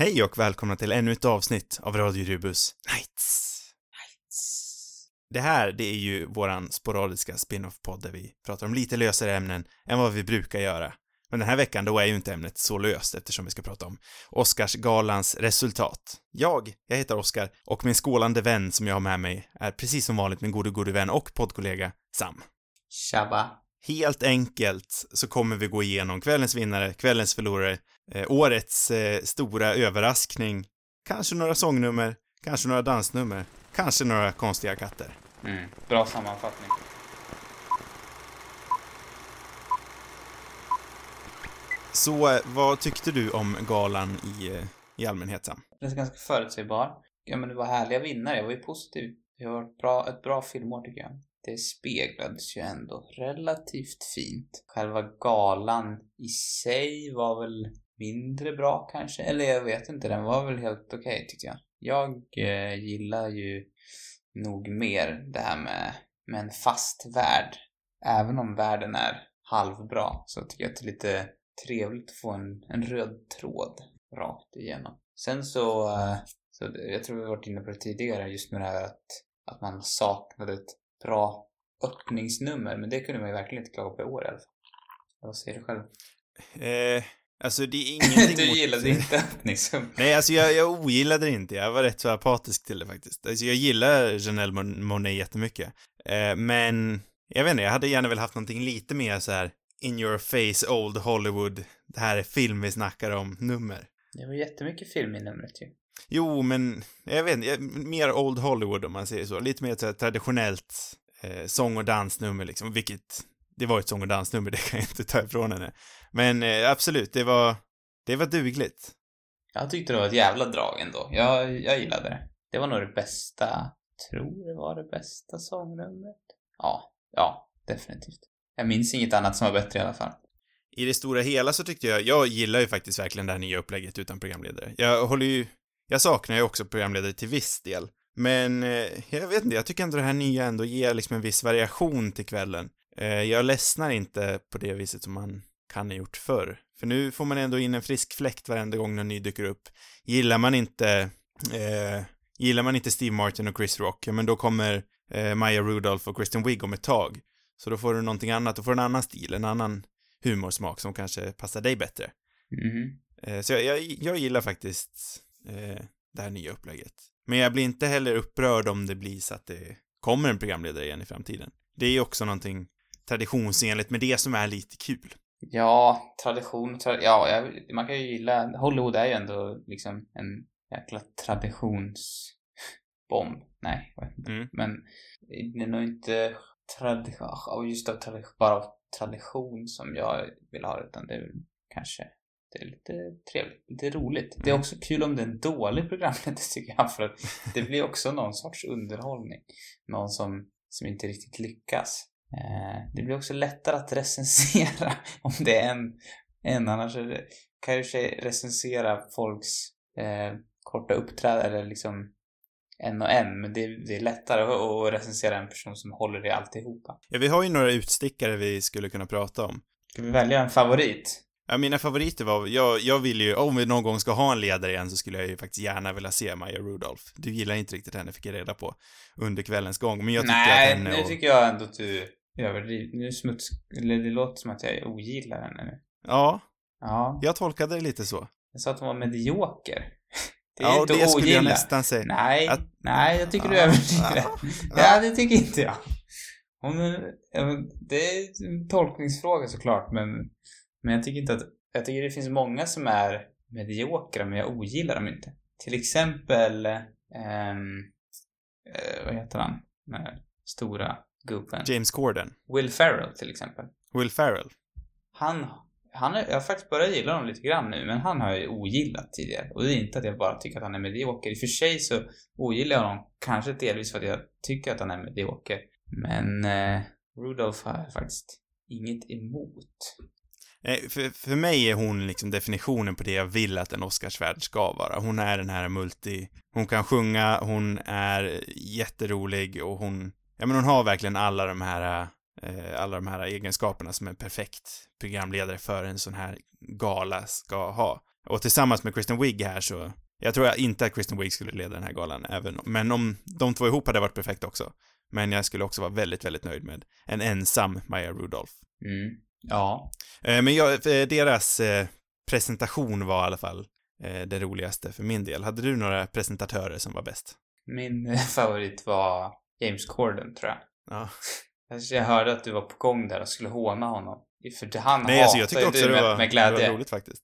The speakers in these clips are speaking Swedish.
Hej och välkomna till ännu ett avsnitt av Radio Rubus Nights. Det här, det är ju våran sporadiska spin-off-podd där vi pratar om lite lösare ämnen än vad vi brukar göra. Men den här veckan då är ju inte ämnet så löst eftersom vi ska prata om Oscarsgalans resultat. Jag, jag heter Oskar och min skålande vän som jag har med mig är precis som vanligt min gode, gode vän och poddkollega Sam. Tjabba. Helt enkelt så kommer vi gå igenom kvällens vinnare, kvällens förlorare, årets eh, stora överraskning, kanske några sångnummer, kanske några dansnummer, kanske några konstiga katter. Mm. Bra sammanfattning. Så eh, vad tyckte du om galan i, eh, i allmänhet, Sam? Den är ganska förutsägbar. Ja, men det var härliga vinnare. Jag var ju positiv. Det var ett bra, ett bra filmår tycker jag. Det speglades ju ändå relativt fint. Själva galan i sig var väl mindre bra kanske. Eller jag vet inte, den var väl helt okej okay, tyckte jag. Jag eh, gillar ju nog mer det här med, med en fast värld. Även om världen är halvbra så tycker jag att det är lite trevligt att få en, en röd tråd rakt igenom. Sen så, eh, så jag tror vi varit inne på det tidigare just med det här att, att man saknade ett bra öppningsnummer, men det kunde man ju verkligen inte klaga på i år i alla fall. Vad säger du själv? Eh, alltså det är ingenting Du mot- gillade inte öppningsnummer? Nej, alltså jag, jag ogillade det inte. Jag var rätt så apatisk till det faktiskt. Alltså jag gillar Janelle Mon- Monáe jättemycket. Eh, men, jag vet inte, jag hade gärna velat haft någonting lite mer så här in your face old Hollywood, det här är film vi snackar om, nummer. Det var jättemycket film i numret ju. Jo, men jag vet inte, mer old Hollywood om man säger så. Lite mer så här traditionellt eh, sång och dansnummer liksom, vilket det var ett sång och dansnummer, det kan jag inte ta ifrån henne. Men eh, absolut, det var, det var dugligt. Jag tyckte det var ett jävla drag ändå. Jag, jag gillade det. Det var nog det bästa, tror det var det bästa sångnumret. Ja, ja, definitivt. Jag minns inget annat som var bättre i alla fall. I det stora hela så tyckte jag, jag gillar ju faktiskt verkligen det här nya upplägget utan programledare. Jag håller ju, jag saknar ju också programledare till viss del. Men eh, jag vet inte, jag tycker ändå det här nya ändå ger liksom en viss variation till kvällen. Eh, jag ledsnar inte på det viset som man kan ha gjort förr. För nu får man ändå in en frisk fläkt varenda gång någon ny dyker upp. Gillar man inte, eh, gillar man inte Steve Martin och Chris Rock, ja men då kommer eh, Maya Rudolph och Kristen Wiig om ett tag. Så då får du någonting annat, då får du en annan stil, en annan humorsmak som kanske passar dig bättre. Mhm. Eh, så jag, jag, jag gillar faktiskt eh, det här nya upplägget. Men jag blir inte heller upprörd om det blir så att det kommer en programledare igen i framtiden. Det är ju också någonting traditionsenligt med det som är lite kul. Ja, tradition, tra ja, jag, man kan ju gilla, Hollywood är ju ändå liksom en jäkla traditionsbomb. Nej, jag vet inte. Mm. Men det är nog inte tradition, just av tradition, bara av tradition som jag vill ha utan det är kanske det är lite trevligt, lite roligt. Det är också kul om det är en dålig programledare tycker jag, för att det blir också någon sorts underhållning. Någon som, som inte riktigt lyckas. Eh, det blir också lättare att recensera om det är en, en annars det, kan jag i sig recensera folks eh, korta uppträdanden eller liksom en och en, men det, det är lättare att, recensera en person som håller i alltihopa. Ja, vi har ju några utstickare vi skulle kunna prata om. Ska vi välja en favorit? Ja, mina favoriter var, jag, jag vill ju, om vi någon gång ska ha en ledare igen så skulle jag ju faktiskt gärna vilja se Maya Rudolph. Du gillar inte riktigt henne, fick jag reda på under kvällens gång, men jag tycker Nej, att henne nu och... tycker jag ändå att du överdriver. Nu smuts... Eller det låter som att jag ogillar henne nu. Ja, Ja, jag tolkade det lite så. jag sa att hon var medioker. Det är ja, inte det att skulle jag ogilla. nästan säga. Nej, Att- nej, jag tycker du Ja. överdriver. Ja, det tycker inte jag. Hon, är- ja, det är en tolkningsfråga såklart, men, men jag tycker inte att... Jag tycker det finns många som är mediokra, men jag ogillar dem inte. Till exempel... ehm, eh, vad heter han? Den här stora gubben. James Corden. Will Ferrell till exempel. Will Ferrell. Han, han är, jag har faktiskt börjat gilla honom lite grann nu, men han har jag ju ogillat tidigare. Och det är inte att jag bara tycker att han är medioker. I och för sig så ogillar jag honom kanske delvis för att jag tycker att han är medioker. Men eh, Rudolph har jag faktiskt inget emot. Nej, för, för mig är hon liksom definitionen på det jag vill att en Oscarsvärd ska vara. Hon är den här multi... Hon kan sjunga, hon är jätterolig och hon... Ja, men hon har verkligen alla de här, eh, alla de här egenskaperna som en perfekt programledare för en sån här gala ska ha. Och tillsammans med Kristen Wiig här så, jag tror inte att Kristen Wiig skulle leda den här galan, även men om de två ihop hade varit perfekt också. Men jag skulle också vara väldigt, väldigt nöjd med en ensam Maya Rudolph. Mm. Ja. Eh, men jag, eh, deras eh, presentation var i alla fall eh, det roligaste för min del. Hade du några presentatörer som var bäst? Min favorit var James Corden, tror jag. Ja. Alltså, jag hörde att du var på gång där och skulle håna honom. För han Nej, alltså jag tyckte också du det med, var, med det glädje. var roligt faktiskt.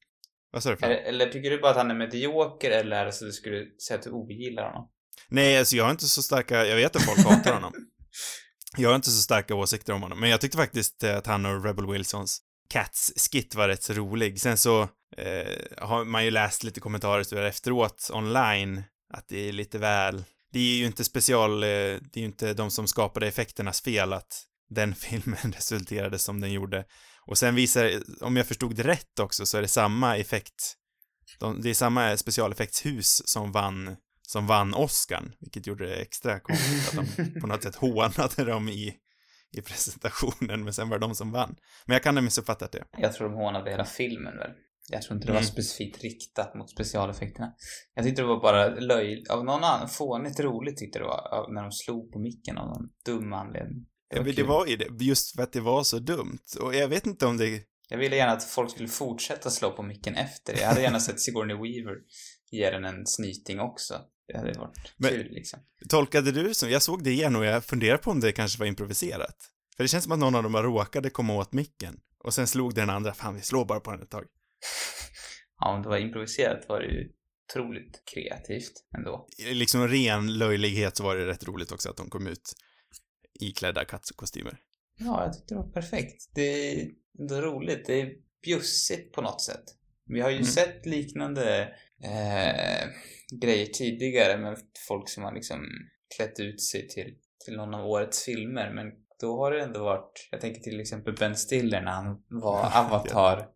Vad sa du för Eller, tycker du bara att han är medioker eller är det så att du skulle säga att du ogillar honom? Nej, alltså jag har inte så starka, jag vet att folk hatar honom. Jag har inte så starka åsikter om honom, men jag tyckte faktiskt eh, att han och Rebel Wilsons Cats-skit var rätt så rolig. Sen så eh, har man ju läst lite kommentarer efteråt online att det är lite väl, det är ju inte special, eh, det är ju inte de som skapade effekternas fel att den filmen resulterade som den gjorde. Och sen visar, om jag förstod det rätt också, så är det samma effekt, de, det är samma specialeffektshus som vann som vann Oscarn, vilket gjorde det extra konstigt att de på något sätt hånade dem i, i presentationen, men sen var det de som vann. Men jag kan ha missuppfattat det. Jag tror de hånade hela filmen väl. Jag tror inte det var Mm. specifikt riktat mot specialeffekterna. Jag tyckte det var bara löjligt. Av någon annan, fånigt roligt tyckte det var. När de slog på micken av någon dum anledning. Det var, det var ju det, just för att det var så dumt. Och jag vet inte om det, Jag ville gärna att folk skulle fortsätta slå på micken efter. Jag hade gärna sett Sigourney Weaver ge den en snyting också. Det hade varit Men- kul liksom. tolkade du det som, jag såg det igen och jag funderar på om det kanske var improviserat. För det känns som att någon av dem bara råkade komma åt micken. Och sen slog den andra, fan vi slår bara på den ett tag. Ja, om det var improviserat var det ju otroligt kreativt ändå. Liksom ren löjlighet så var det rätt roligt också att de kom ut iklädda kattkostymer. Ja, jag tyckte det var perfekt. Det är ändå roligt. Det är bjussigt på något sätt. Vi har ju Mm. sett liknande eh, grejer tidigare med folk som har liksom klätt ut sig till, till någon av årets filmer. Men då har det ändå varit, jag tänker till exempel Ben Stiller när han var Avatar.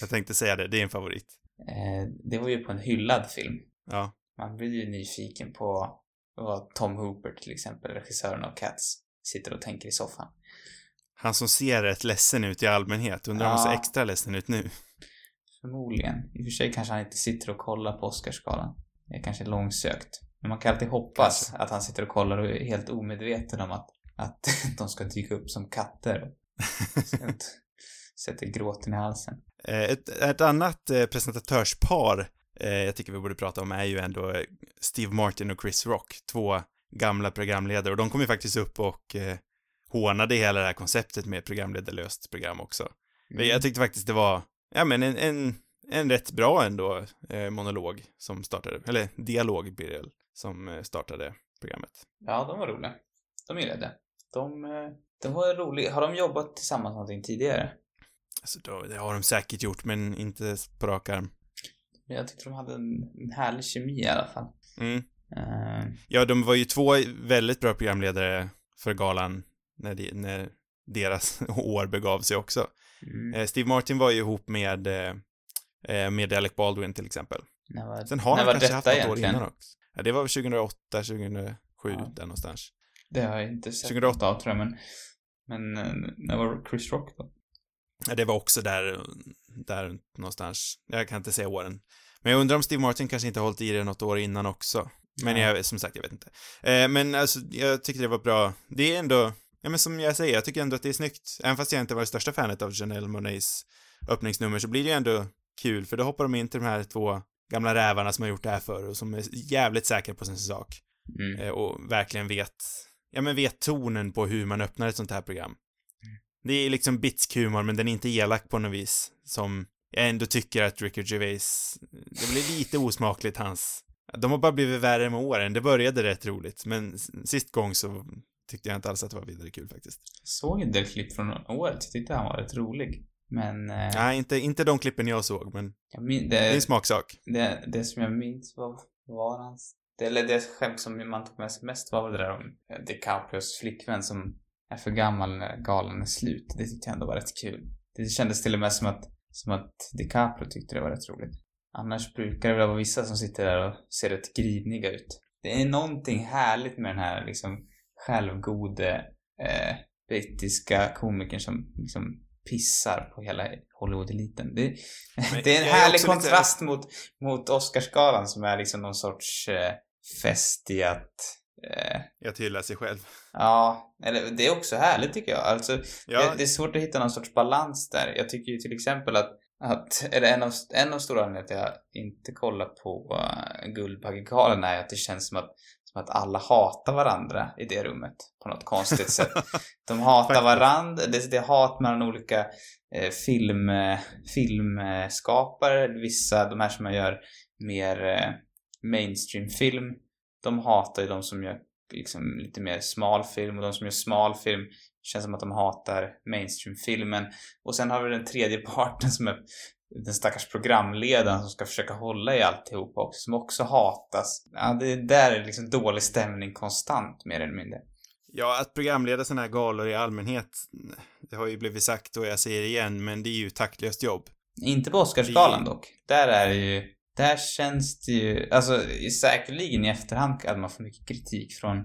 Jag tänkte säga det, det är en favorit. Eh, det var ju på en hyllad film. Ja. Man blir ju nyfiken på vad Tom Hooper till exempel, regissören av Cats, sitter och tänker i soffan. Han som ser rätt ledsen ut i allmänhet, undrar om han ser Ja. extra ledsen ut nu. Förmodligen. I och för sig kanske han inte sitter och kollar på Oscarsgalan. Det är kanske långsökt. Men man kan alltid hoppas Kanske. att han sitter och kollar och är helt omedveten om att, att de ska dyka upp som katter. Sätter gråten i halsen. Eh, Ett, ett annat eh, presentatörspar eh, jag tycker vi borde prata om är ju ändå Steve Martin och Chris Rock, två gamla programledare och de kom ju faktiskt upp och hånade hela det här konceptet med programledarlöst program också. Men Jag tyckte faktiskt det var, ja men en, en, en rätt bra ändå eh, monolog som startade, eller dialog blir det som startade programmet. Ja, de var roliga. De gillade det. De, de var roliga. Har de jobbat tillsammans någonting tidigare? Alltså då, det har de säkert gjort, men inte på rak arm. Men Jag tyckte de hade en, en härlig kemi i alla fall. Mm. Eh, Ja, de var ju två väldigt bra programledare för galan när, de, när deras år begav sig också. mm. Eh, Steve Martin var ju ihop med, eh, med Alec Baldwin till exempel. När var, Sen har han kanske haft något år innan också. Ja, det var väl 2008, 2007, Ja. där någonstans. Det har jag inte sett 2008. något av tror jag, men... Men när var Chris Rock då? Det var också där, där någonstans. Jag kan inte säga åren. Men jag undrar om Steve Martin kanske inte har hållit i det något år innan också. Men jag, som sagt, jag vet inte. Eh, men alltså, jag tycker det var bra. Det är ändå, ja men som jag säger, jag tycker ändå att det är snyggt. Även fast jag inte var det största fanet av Janelle Monets öppningsnummer så blir det ju ändå kul, för då hoppar de in till de här två gamla rävarna som har gjort det här förr och som är jävligt säkra på sin sak. Mm. Eh, och verkligen vet, ja men vet tonen på hur man öppnar ett sånt här program. Det är liksom bitsk humor, men den är inte elak på något vis. Som jag ändå tycker att Ricky Gervais, det blir lite osmakligt hans, de har bara blivit värre med åren. Det började rätt roligt, men sist gång så tyckte jag inte alls att det var vidare kul faktiskt. Jag såg en del klipp från året, jag tyckte han var rätt rolig. Men... Eh, Nej, inte, inte de klippen jag såg, men jag min, det är en det, smaksak. det, det som jag minns var, var hans... Det, eller det skämt som man tog med sig mest var väl det där om DiCaprios flickvän som är för gammal när galan är slut. Det tyckte jag ändå var rätt kul. Det kändes till och med som att, som att DiCaprio tyckte det var rätt roligt. Annars brukar det väl vara vissa som sitter där och ser rätt griniga ut. Det är någonting härligt med den här liksom självgode eh, brittiska komikern som liksom pissar på hela Hollywood-eliten. Det, det är en jag är härlig också lite- kontrast mot, mot Oscarsgalan som är liksom någon sorts eh, fest i att eh, Att hylla sig själv. Ja, eller det är också härligt tycker jag. Alltså, Ja, det, det är svårt att hitta någon sorts balans där. Jag tycker ju till exempel att, att eller en av, en av stora anledningarna till att jag inte kollar på uh, Guldbaggegalan är att det känns som att, som att alla hatar varandra i det rummet på något konstigt sätt. De hatar varandra, det, det är hat mellan olika eh, film, eh, filmskapare, vissa, de här som gör mer eh, mainstream-film, de hatar ju de som gör liksom lite mer smal film och de som gör smal film känns som att de hatar mainstream-filmen. Och sen har vi den tredje parten som är den stackars programledaren som ska försöka hålla i alltihopa också, som också hatas. Ja, det där är liksom dålig stämning konstant, mer eller mindre. ja, att programleda sådana här galor i allmänhet, det har ju blivit sagt och jag säger det igen, men det är ju taktlöst jobb. Inte på Oscarsgalan dock. Där är det ju, där känns det ju, alltså säkerligen i efterhand att man får mycket kritik från,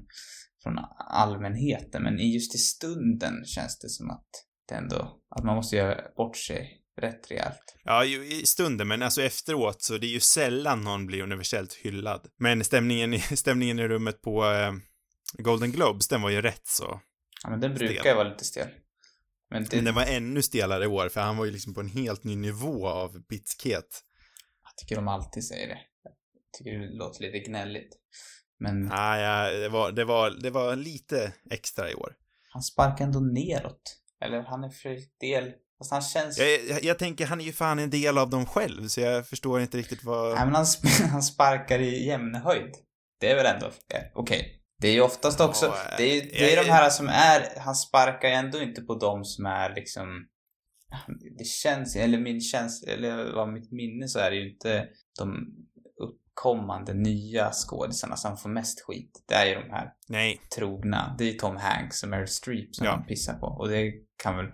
från allmänheten, men i just i stunden känns det som att det ändå, att man måste göra bort sig rätt rejält. Ja, ju i stunden, men alltså efteråt så det är ju sällan någon blir universellt hyllad. Men stämningen i, stämningen i rummet på eh, Golden Globes, den var ju rätt så. Ja, men den brukar ju vara lite stel. Men det, Men den var ännu stelare i år, för han var ju liksom på en helt ny nivå av bitskhet. Jag tycker de alltid säger det. Jag tycker det låter lite gnälligt. Men Ah, ja, det var, det var, det var lite extra i år. han sparkar ändå neråt. Eller han är för del, fast han känns... Jag, jag, jag tänker, han är ju fan en del av dem själv, så jag förstår inte riktigt vad... Nej, men han, han sparkar i jämn höjd. Det är väl ändå okej. Det är ju oftast också, Ja, det är, det är jag- de här som är, han sparkar ju ändå inte på de som är liksom, det känns, eller min käns eller vad mitt minne så är det ju inte de uppkommande nya skådisarna som får mest skit. Det är ju de här Nej, trogna. Det är Tom Hanks och Meryl Streep som Ja. de pissar på. Och det kan väl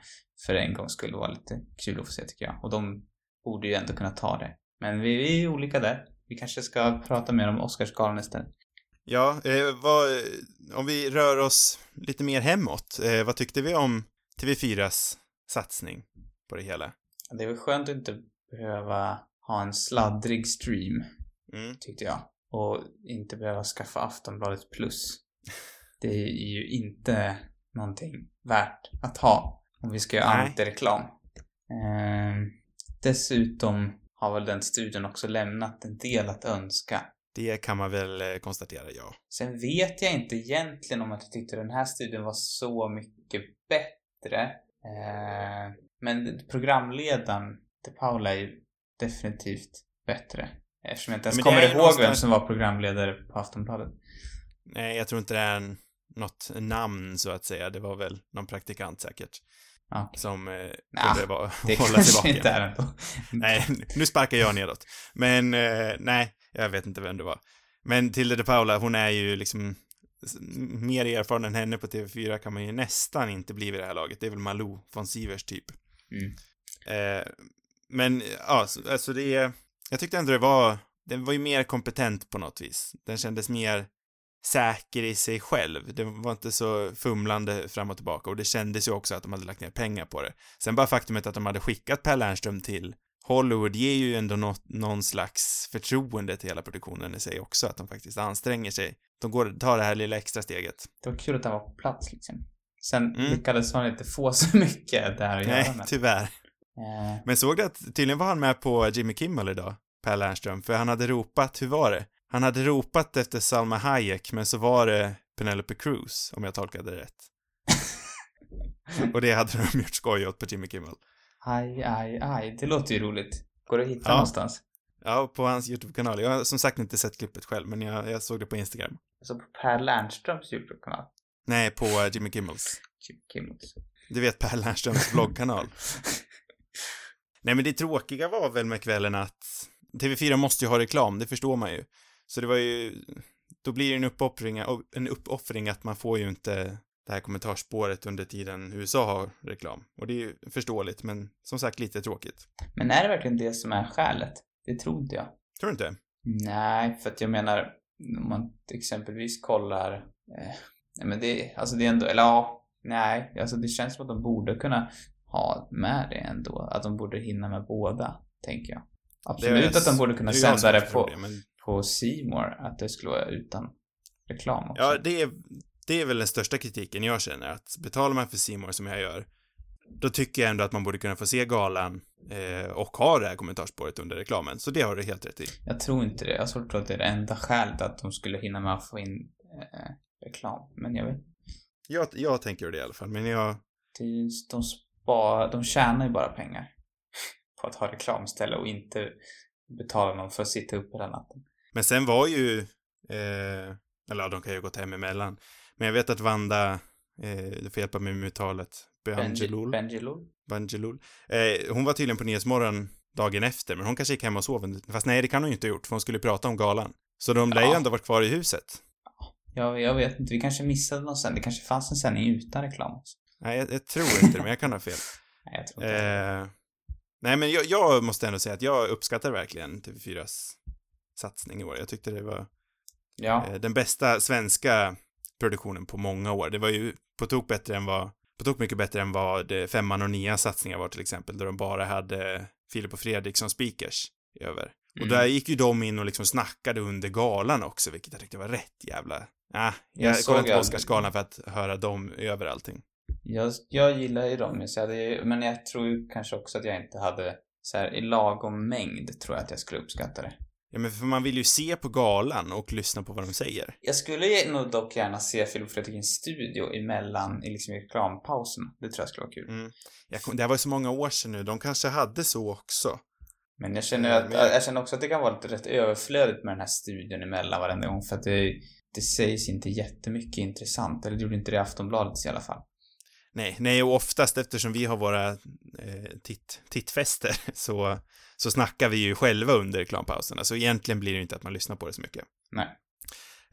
för en gång skulle vara lite kul att få se tycker jag. Och de borde ju ändå kunna ta det. Men vi, vi är olika där. Vi kanske ska prata mer om Oscarsgalan istället. ja, eh, vad, om vi rör oss lite mer hemåt, eh, vad tyckte vi om TV4s satsning på det hela? Det är väl skönt att inte behöva ha en sladdrig stream, Mm. tyckte jag. Och inte behöva skaffa Aftonbladet plus. Det är ju inte någonting värt att ha om vi ska göra antireklam. Ehm, dessutom har väl den studien också lämnat en del att önska. Det kan man väl eh, konstatera, ja. Sen vet jag inte egentligen om att jag tyckte den här studien var så mycket bättre. Eh, men programledaren, De Paula, är ju definitivt bättre. Eftersom jag inte ens Men kommer ihåg vem någonstans- som var programledare på Aftonbladet. Nej, jag tror inte det är en, något namn så att säga. Det var väl någon praktikant säkert. Okej. Som eh, Nja, kunde vara, Det hålla sig inte är ändå. Nej, nu sparkar jag nedåt. Men eh, nej, jag vet inte vem det var. Men Tilde de Paula, hon är ju liksom mer erfaren än henne på TV4 kan man ju nästan inte bli vid det här laget. Det är väl Malou von Sivers typ. Mm. Eh, men ja, så- alltså det är, jag tyckte ändå det var, den var ju mer kompetent på något vis. Den kändes mer säker i sig själv. Det var inte så fumlande fram och tillbaka och det kändes ju också att de hade lagt ner pengar på det. Sen bara faktumet att de hade skickat Per Lernström till Hollywood ger ju ändå något, någon slags förtroende till hela produktionen i sig också, att de faktiskt anstränger sig. De går, tar det här lilla extra steget. Det var kul att han var på plats liksom. Sen Mm. lyckades han inte få så mycket där att göra Nej, med. tyvärr. Eh, Men såg du att tydligen var han med på Jimmy Kimmel idag, Per Lernström, för han hade ropat, hur var det? Han hade ropat efter Salma Hayek, men så var det Penelope Cruz, om jag tolkade det rätt. Och det hade de gjort skoj åt på Jimmy Kimmel. aj, aj, aj. Det låter ju roligt. Går det att hitta Ja. någonstans? Ja, på hans YouTube-kanal. Jag har som sagt inte sett klippet själv, men jag, jag såg det på Instagram. Alltså på Per Lernströms YouTube-kanal. Nej, på Jimmy Kimmels. Jim Kimmels. Du vet Per Lernströms vloggkanal. Nej, men det tråkiga var väl med kvällen att TV4 måste ju ha reklam, det förstår man ju. Så det var ju, då blir det en uppoffring, en uppoffring att man får ju inte det här kommentarspåret under tiden USA har reklam. Och det är ju förståeligt, men som sagt lite tråkigt. Men är det verkligen det som är skälet? Det tror inte jag. Tror du inte? Nej, för att jag menar, om man exempelvis kollar... Eh, nej men det, alltså det är ändå, eller ja, nej, alltså det känns som att de borde kunna ha med det ändå. Att de borde hinna med båda, tänker jag. Absolut att de borde kunna det sända det tror på, det, men- på More, att det skulle vara utan reklam också. Ja, det är, det är väl den största kritiken jag känner, att betalar man för C More som jag gör, då tycker jag ändå att man borde kunna få se galan eh, och ha det här kommentarspåret under reklamen. Så det har du helt rätt i. Jag tror inte det. Jag har svårt att tro att det är det enda skälet att de skulle hinna med att få in eh, reklam. Men jag vet Jag, jag tänker det i alla fall, men jag... ju, de, spar, de tjänar ju bara pengar på att ha reklamställe och inte betala någon för att sitta uppe hela natten. Men sen var ju, eh, eller ja, de kan ju ha gått hem emellan. Men jag vet att Vanda, eh, du får hjälpa mig med uttalet, Bangelul, Benjilul? Bangelul. Eh, hon var tydligen på Nyhetsmorgon dagen efter, men hon kanske gick hem och sov. Fast nej, det kan hon ju inte ha gjort, för hon skulle prata om galan. Så de lär ju Ja. ändå varit kvar i huset. Jag, jag vet inte, vi kanske missade någon sändning. Det kanske fanns en sändning utan reklam också. Nej, jag, jag tror inte det, men jag kan ha fel. Nej, jag tror inte. Eh, nej, men jag, jag måste ändå säga att jag uppskattar verkligen TV4s satsning i år. Jag tyckte det var Ja, eh, den bästa svenska produktionen på många år. Det var ju på tok bättre än vad, på tok mycket bättre än vad Femman och Nia satsningar var till exempel, där de bara hade Filip och Fredrik som speakers över. Och Mm. där gick ju de in och liksom snackade under galan också, vilket jag tyckte var rätt jävla... Ah, jag, Jag kollade inte på Oscarsgalan för att höra dem över allting. jag, jag gillar ju dem, jag hade, men jag tror ju kanske också att jag inte hade så här, i lagom mängd tror jag att jag skulle uppskatta det. Ja, men för man vill ju se på galan och lyssna på vad de säger. Jag skulle nog dock gärna se Filip Fredrik i en studio emellan, i liksom i reklampauserna. Det tror jag skulle vara kul. Mm. Kom- det här var ju så många år sedan nu, de kanske hade så också. Men jag känner, att, men jag- jag känner också att det kan vara lite rätt överflödigt med den här studion emellan varenda gång för att det, det sägs inte jättemycket intressant. Eller det gjorde inte det i Aftonbladet i alla fall. Nej, nej, och oftast eftersom vi har våra eh, titt, tittfester så, så snackar vi ju själva under reklampauserna, så egentligen blir det inte att man lyssnar på det så mycket. Nej.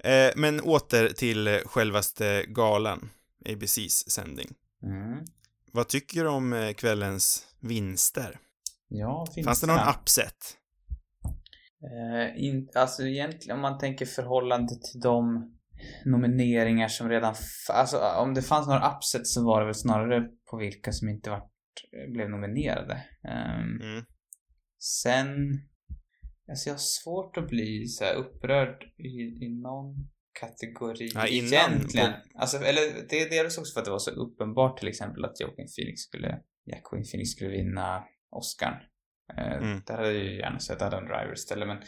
Eh, men åter till självaste galan, ABCs sändning. Mm. Vad tycker du om eh, kvällens vinster? Ja, finns Fanns det någon upset? Eh, in, alltså egentligen om man tänker förhållande till de nomineringar som redan... Alltså om det fanns några upsets så var det väl snarare på vilka som inte vart, blev nominerade. Ehm, Mm. Sen... Alltså jag har svårt att bli så upprörd i, i någon kategori Ja, innan- egentligen. Alltså, eller det är delvis också för att det var så uppenbart till exempel att Joaquin Phoenix skulle, Joaquin Phoenix skulle vinna Oscar. Eh, Mm. Det hade jag ju gärna sett Adam Driver istället men,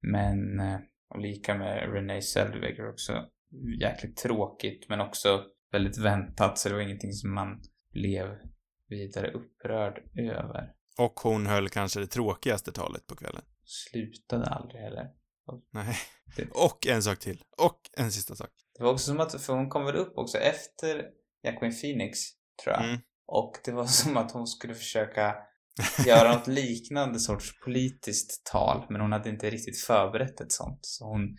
men eh, och lika med Renee Zellweger också. Jäkligt tråkigt men också väldigt väntat så det var ingenting som man blev vidare upprörd över. Och hon höll kanske det tråkigaste talet på kvällen. Slutade aldrig heller. Nej. Det- Och en sak till. Och en sista sak. Det var också som att, för hon kom väl upp också efter Jacqueline Phoenix, tror jag. Mm. Och det var som att hon skulle försöka göra något liknande sorts politiskt tal, men hon hade inte riktigt förberett ett sånt. Så hon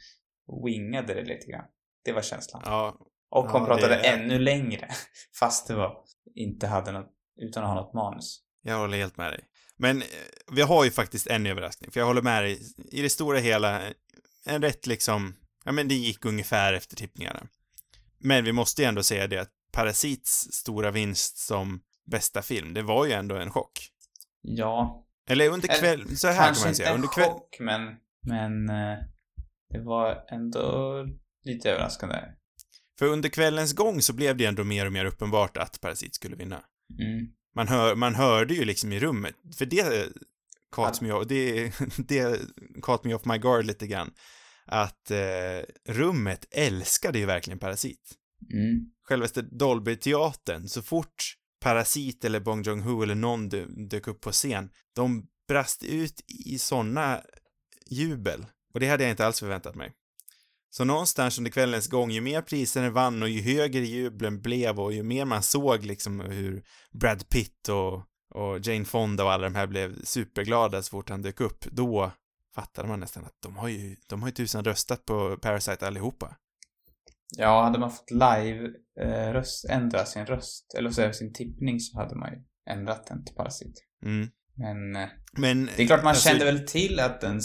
wingade det lite grann. Det var känslan. Ja, Och hon Ja, pratade det- ännu längre, fast det var, inte hade något, utan att ha något manus. Jag håller helt med dig. Men eh, vi har ju faktiskt en överraskning, för jag håller med dig. I det stora hela, en rätt liksom, ja men det gick ungefär efter tippningarna. Men vi måste ju ändå säga det att Parasits stora vinst som bästa film, det var ju ändå en chock. Ja, Eller under Eller, kväll, så här kan kanske man inte säga, en under kväll... chock, men, men eh, det var ändå lite överraskande. För under kvällens gång så blev det ändå mer och mer uppenbart att Parasit skulle vinna. Mm. Man, hör, man hörde ju liksom i rummet, för det caught me off, det, det caught me off my guard lite grann. Att eh, rummet älskade ju verkligen Parasit. Mm. Självaste Dolby-teatern, så fort Parasit eller Bong Joon-Ho eller någon dök upp på scen, de brast ut i såna jubel. Och det hade jag inte alls förväntat mig. Så någonstans under kvällens gång, ju mer priserna vann och ju högre jublen blev och ju mer man såg liksom hur Brad Pitt och, och Jane Fonda och alla de här blev superglada så fort han dök upp, då fattade man nästan att de har ju, de har ju tusan röstat på Parasite allihopa. Ja, hade man fått live eh, röst, ändra sin röst, eller så sin tippning så hade man ju ändrat den till Parasit. Mm. Men eh, Men... det är klart man alltså, kände väl till att den,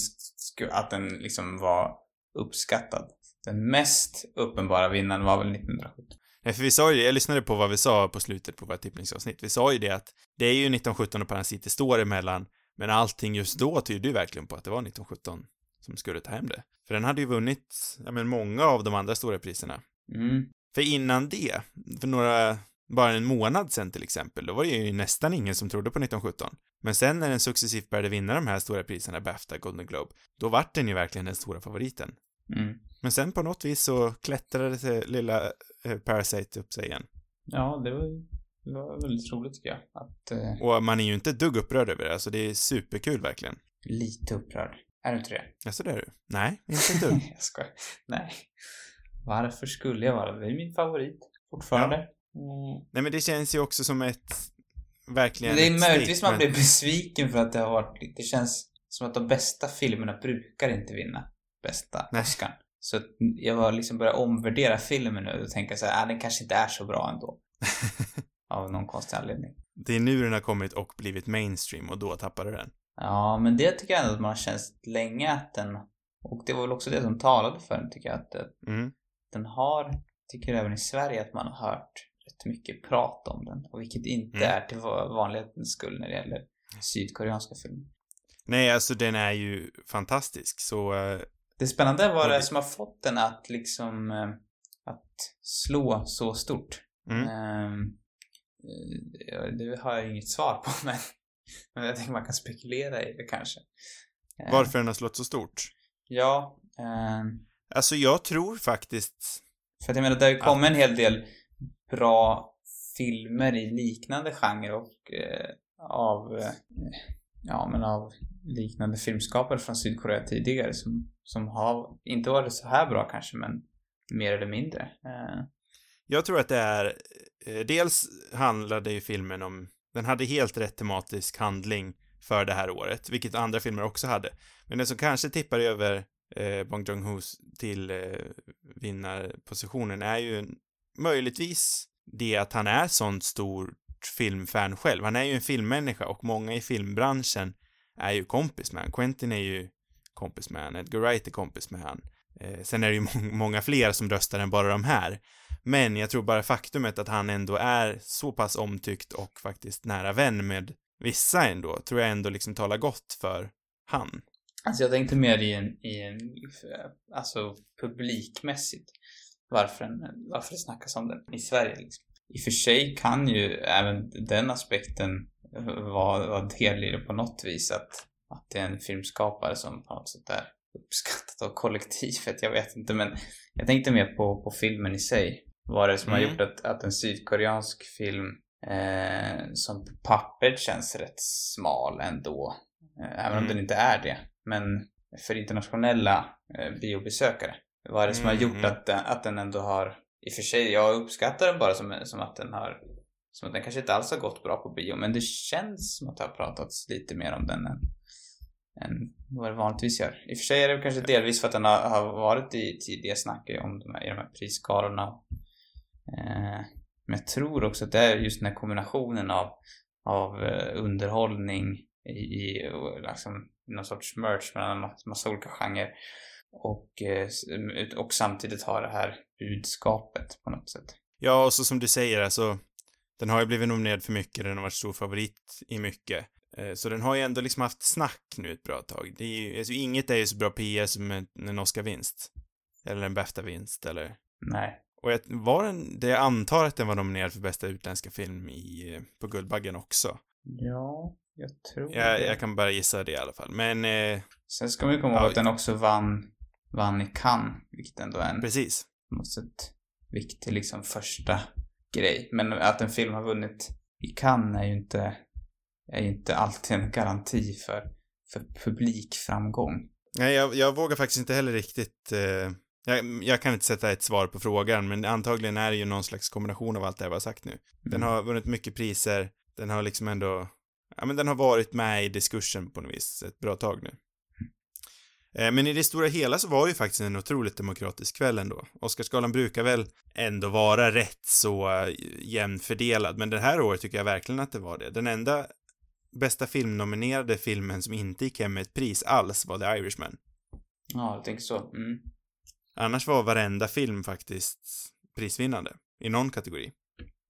att den liksom var uppskattad. Den mest uppenbara vinnaren var väl 1970. Nej, för vi sa ju det, jag lyssnade på vad vi sa på slutet på vårt tippningsavsnitt. Vi sa ju det att det är ju 1917 och Parasite står emellan, men allting just då tyder ju verkligen på att det var 1917 som skulle ta hem det. För den hade ju vunnit, ja men många av de andra stora priserna. Mm. För innan det, för några, bara en månad sen till exempel, då var det ju nästan ingen som trodde på 1917. Men sen när den successivt började vinna de här stora priserna, Bafta, Golden Globe, då vart den ju verkligen den stora favoriten. Mm. Men sen på något vis så klättrade det lilla eh, Parasite upp sig igen. Ja, det var, det var väldigt roligt tycker jag. Att, eh, Och man är ju inte ett dugg upprörd över det, alltså det är superkul verkligen. lite upprörd. Är du inte det? Jaså, det är du? Nej, inte dugg. jag skojar. Nej. Varför skulle jag vara det? Det är min favorit. Fortfarande. Mm. Nej, men det känns ju också som ett, verkligen Men det är ett möjligtvis man statement. blir besviken för att det har varit, det känns som att de bästa filmerna brukar inte vinna bästa Nej. Oscar. Så jag var liksom börjat omvärdera filmen nu och tänka så här, ah, den kanske inte är så bra ändå. Av någon konstig anledning. Det är nu den har kommit och blivit mainstream och då tappar du den. Ja, men det tycker jag ändå att man har känt länge att den, och det var väl också det som talade för den tycker jag, att Mm. den har, tycker även i Sverige att man har hört rätt mycket prat om den. Och vilket inte Mm. är till va- vanlighetens skull när det gäller sydkoreanska filmer. Nej, alltså den är ju fantastisk, så... eh, Det spännande är vad det är det- som har fått den att liksom eh, att slå så stort. Mm. Eh, det har jag inget svar på men, men jag tänker man kan spekulera i det kanske. Eh, Varför den har slått så stort? Ja, ehm, Alltså, jag tror faktiskt... för att jag menar det har ju kommit en hel del bra filmer i liknande genre och eh, av eh, ja men av liknande filmskapare från Sydkorea tidigare som, som har inte varit så här bra kanske men mer eller mindre. Eh, Jag tror att det är... eh, Dels handlade ju filmen om... Den hade helt rätt tematisk handling för det här året, vilket andra filmer också hade. Men den som kanske tippar över eh, Bong Joon-Hos till eh, vinnarpositionen är ju möjligtvis det att han är sånt stort filmfan själv. Han är ju en filmmänniska och många i filmbranschen är ju kompis med han. Quentin är ju kompis med han, Edgar Wright är kompis med han. Eh, sen är det ju må- många fler som röstar än bara de här. Men jag tror bara faktumet att han ändå är så pass omtyckt och faktiskt nära vän med vissa ändå, tror jag ändå liksom talar gott för han. Alltså jag tänkte mer i en, i en alltså publikmässigt varför, en, varför det snackas om den i Sverige liksom. I och för sig kan ju även den aspekten vara, vara del i det på något vis att, att det är en filmskapare som på något sätt är uppskattat av kollektivet, jag vet inte men jag tänkte mer på, på filmen i sig. Vad är det som har Mm. gjort att, att en sydkoreansk film eh, som på pappret känns rätt smal ändå Eh, Även om Mm. den inte är det. Men för internationella eh, biobesökare. Vad är det som har Mm, gjort mm. att, att den ändå har... I och för sig, jag uppskattar den bara som, som att den har... Som att den kanske inte alls har gått bra på bio. Men det känns som att det har pratats lite mer om den än, än vad det vanligtvis gör. I och för sig är det kanske delvis för att den har, har varit i tidiga snack om de här, i de här prisskalorna. Eh, men jag tror också att det är just den här kombinationen av, av eh, underhållning i, liksom, någon sorts merch mellan en massa, olika genrer. Och, eh, och samtidigt ha det här budskapet på något sätt. Ja, och så som du säger, alltså, den har ju blivit nominerad för mycket, den har varit stor favorit i mycket. Så den har ju ändå liksom haft snack nu ett bra tag. Det är ju, alltså inget är ju så bra PR som en, en Oscar-vinst. Eller en Bafta-vinst, eller... Nej. Och jag, var den, det jag antar att den var nominerad för bästa utländska film i, på Guldbaggen också. Ja, jag tror Jag, det. jag kan bara gissa det i alla fall. Men, eh, Sen ska man ju komma ihåg Ja, att den också vann, vann i Cannes, vilket ändå är en precis. något sätt viktig liksom första grej. Men att en film har vunnit i Cannes är ju inte, är ju inte alltid en garanti för, för publikframgång. Nej, jag, jag vågar faktiskt inte heller riktigt... Eh, jag, jag kan inte sätta ett svar på frågan, men antagligen är det ju någon slags kombination av allt det jag har sagt nu. Den Mm. har vunnit mycket priser, den har liksom ändå... Ja, men den har varit med i diskursen på något vis ett bra tag nu. Eh, Men i det stora hela så var det ju faktiskt en otroligt demokratisk kväll ändå. Oscarsgalan brukar väl ändå vara rätt så eh, jämnt fördelad, men det här året tycker jag verkligen att det var det. Den enda bästa filmnominerade filmen som inte gick hem med ett pris alls var The Irishman. Ja, jag tänker så. Mm. Annars var varenda film faktiskt prisvinnande. i någon kategori.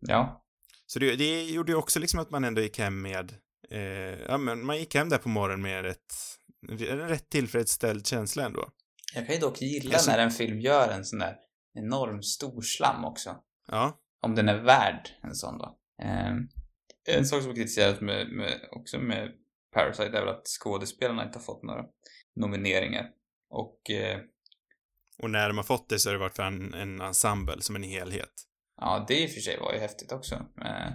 Ja. Så det, det gjorde ju också liksom att man ändå gick hem med, eh, ja men man gick hem där på morgonen med ett, en rätt tillfredsställd känsla ändå. Jag kan ju dock gilla sy- när en film gör en sån där enorm stor slam också. Ja, Om den är värd en sån då. Ehm, en sak som kritiseras med, med, också med Parasite är väl att skådespelarna inte har fått några nomineringar. Och eh, och när de har fått det så har det varit för en, en ensemble som en helhet. ja, det i och för sig var ju häftigt också. Eh,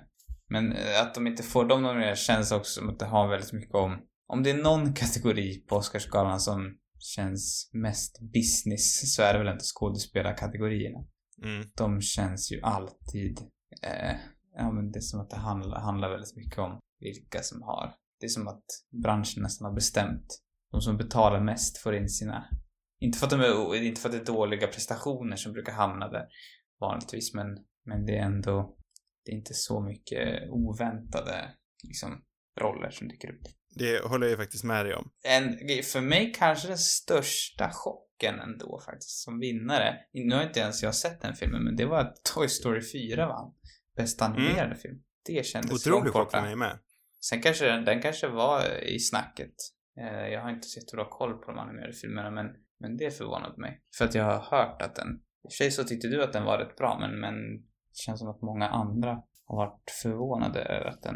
men eh, att de inte får de nomineringarna känns också som att det har väldigt mycket om... Om det är någon kategori på Oscarsgalan som känns mest business så är det väl inte skådespelarkategorierna. Mm. de känns ju alltid... Eh, ja, men det är som att det handlar, handlar väldigt mycket om vilka som har... Det är som att branschen nästan har bestämt. De som betalar mest får in sina... Inte för att, de är, inte för att det är dåliga prestationer som brukar hamna där vanligtvis, men, men det är ändå... Det är inte så mycket oväntade liksom, roller som dyker upp. Det håller jag ju faktiskt med dig om. En, för mig kanske den största chocken ändå faktiskt som vinnare. Nu har inte ens jag sett den filmen men det var att Toy Story 4 vann. Bästa animerade film. Det kändes Otrolig chock för mig med. Sen kanske den, den kanske var i snacket. Eh, Jag har inte sett bra koll på de animerade filmerna men, men det förvånade mig. För att jag har hört att den... I och för sig så tyckte du att den var rätt bra men, men det känns som att många andra har varit förvånade över att den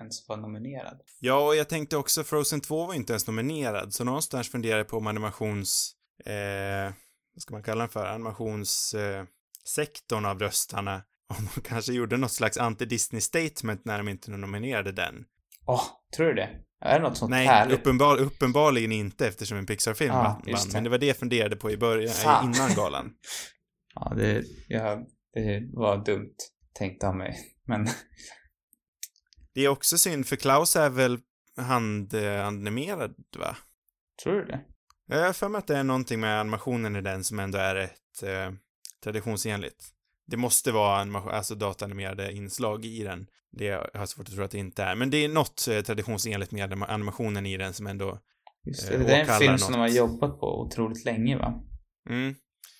ens var nominerad. Ja, och jag tänkte också Frozen 2 var inte ens nominerad, så någonstans funderar jag på om animations... Eh, vad ska man kalla den för? Animationssektorn eh, av röstarna. Om de kanske gjorde något slags anti-Disney-statement när de inte nominerade den. Åh, tror du det? Är det något sånt Nej, härligt? uppenbar, uppenbarligen inte eftersom en Pixar-film Ja, vann. Men det var det jag funderade på i början, Fan. innan galan. Ja, det, ja, det var dumt tänkt av mig. Men Det är också synd, för Klaus är väl handanimerad, va? tror du det? Jag har för mig att det är någonting med animationen i den som ändå är rätt eh, traditionsenligt. Det måste vara animation, alltså datanimerade inslag i den. Det jag har svårt att tro att det inte är. Men det är något eh, traditionsenligt med anima- animationen i den som ändå... Just Eh, det, det är en film som de har något. jobbat på otroligt länge va? Mm.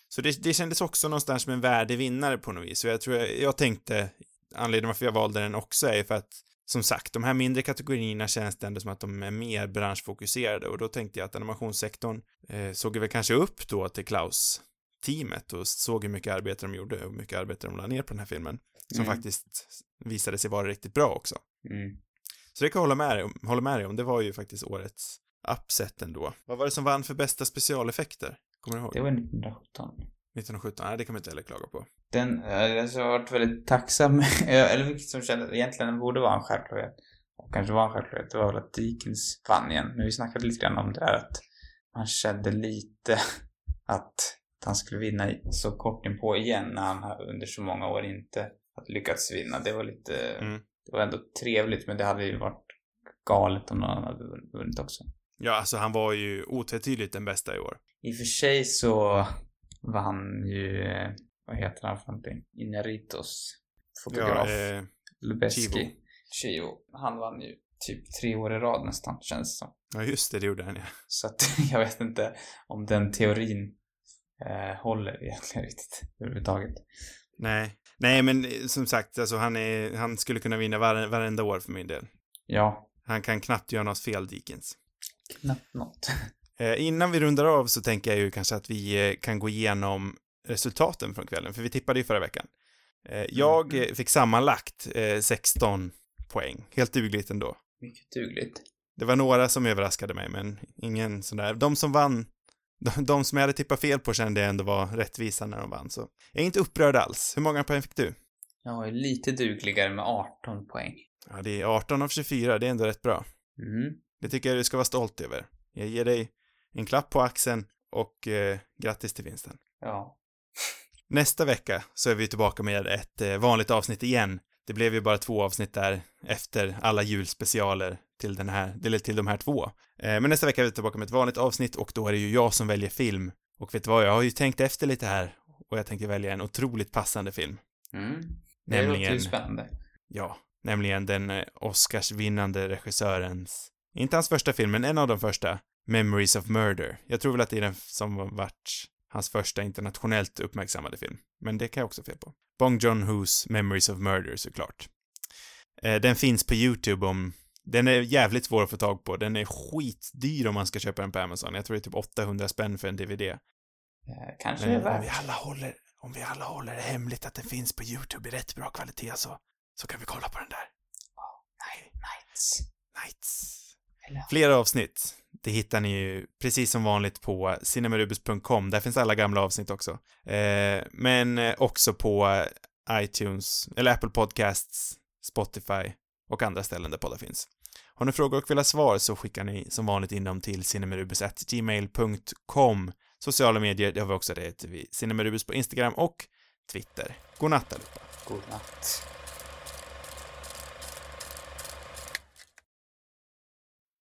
Så det, det kändes också någonstans som en värdig vinnare på något vis. Så jag tror jag, jag tänkte, anledningen varför jag valde den också är för att, som sagt, de här mindre kategorierna känns det ändå som att de är mer branschfokuserade och då tänkte jag att animationssektorn eh, såg väl kanske upp då till Klaus teamet och såg hur mycket arbete de gjorde och hur mycket arbete de la ner på den här filmen. Som Mm. faktiskt visade sig vara riktigt bra också. Mm. Så det kan jag hålla med dig om, hålla med dig om. Det var ju faktiskt årets upset ändå. Vad var det som vann för bästa specialeffekter? Kommer du ihåg? Det var 1917. 1917? Nej, det kan man inte heller klaga på. Den, eh, alltså, jag har varit väldigt tacksam, eller vilket som kändes, egentligen borde vara en självklarhet. Och kanske var en självklarhet, det var väl att Dickens vann igen. Men vi snackade lite grann om det där att man kände lite att han skulle vinna så kort in på igen när han under så många år inte hade lyckats vinna. Det var lite, Mm. det var ändå trevligt men det hade ju varit galet om någon annan hade vunnit också. Ja, alltså han var ju otvetydigt den bästa i år. I och för sig så vann ju, vad heter han för någonting? Inaritos fotograf. Ja, eh, Lubeski. Chivo. Chivo. Han vann ju typ tre år i rad nästan, känns det som. ja, just det, det gjorde han ja. Så att jag vet inte om den teorin eh, håller egentligen riktigt överhuvudtaget. Nej. Nej, men eh, som sagt, alltså han är, han skulle kunna vinna var, varenda år för min del. Ja, Han kan knappt göra något fel, Dickens. knappt något. Eh, innan vi rundar av så tänker jag ju kanske att vi eh, kan gå igenom resultaten från kvällen, för vi tippade ju förra veckan. Eh, jag Mm. eh, fick sammanlagt eh, 16 poäng. Helt dugligt ändå. Mycket dugligt. Det var några som överraskade mig, men ingen sån där. De som vann, de, de som jag hade tippat fel på kände jag ändå var rättvisa när de vann, så jag är inte upprörd alls. Hur många poäng fick du? Jag är lite dugligare med 18 poäng. Ja, det är 18 av 24, det är ändå rätt bra. Mm. Det tycker jag du ska vara stolt över. Jag ger dig en klapp på axeln och eh, grattis till vinsten. Ja. Nästa vecka så är vi tillbaka med ett eh, vanligt avsnitt igen. Det blev ju bara två avsnitt där efter alla julspecialer till den här, eller till de här två. Eh, men nästa vecka är vi tillbaka med ett vanligt avsnitt och då är det ju jag som väljer film. Och vet du vad, jag har ju tänkt efter lite här och jag tänkte välja en otroligt passande film. Mm. Det låter Nämligen- ju spännande. Ja, nämligen den eh, Oscarsvinnande regissörens, inte hans första film, men en av de första, Memories of Murder. Jag tror väl att det är den som varit hans första internationellt uppmärksammade film. Men det kan jag också fel på. Bong Joon-Ho's Memories of Murder såklart. Eh, den finns på YouTube om den är jävligt svår att få tag på. Den är skitdyr om man ska köpa den på Amazon. Jag tror det är typ 800 spänn för en DVD. Eh, kanske Men det är om vi värt. alla håller, om vi alla håller det hemligt att den finns på YouTube i rätt bra kvalitet så, så kan vi kolla på den där. Nej, nights. Nights. Eller Fler avsnitt. Det hittar ni ju precis som vanligt på cinemarubus.com. Där finns alla gamla avsnitt också. Eh, men eh, också på iTunes, eller Apple Podcasts, Spotify och andra ställen där poddar finns. Har ni frågor och vill ha svar så skickar ni som vanligt in dem till cinemarubus.gmail.com Sociala medier, det har vi också, det heter vi Cinemarubus på Instagram och Twitter. God natt allihopa. god natt.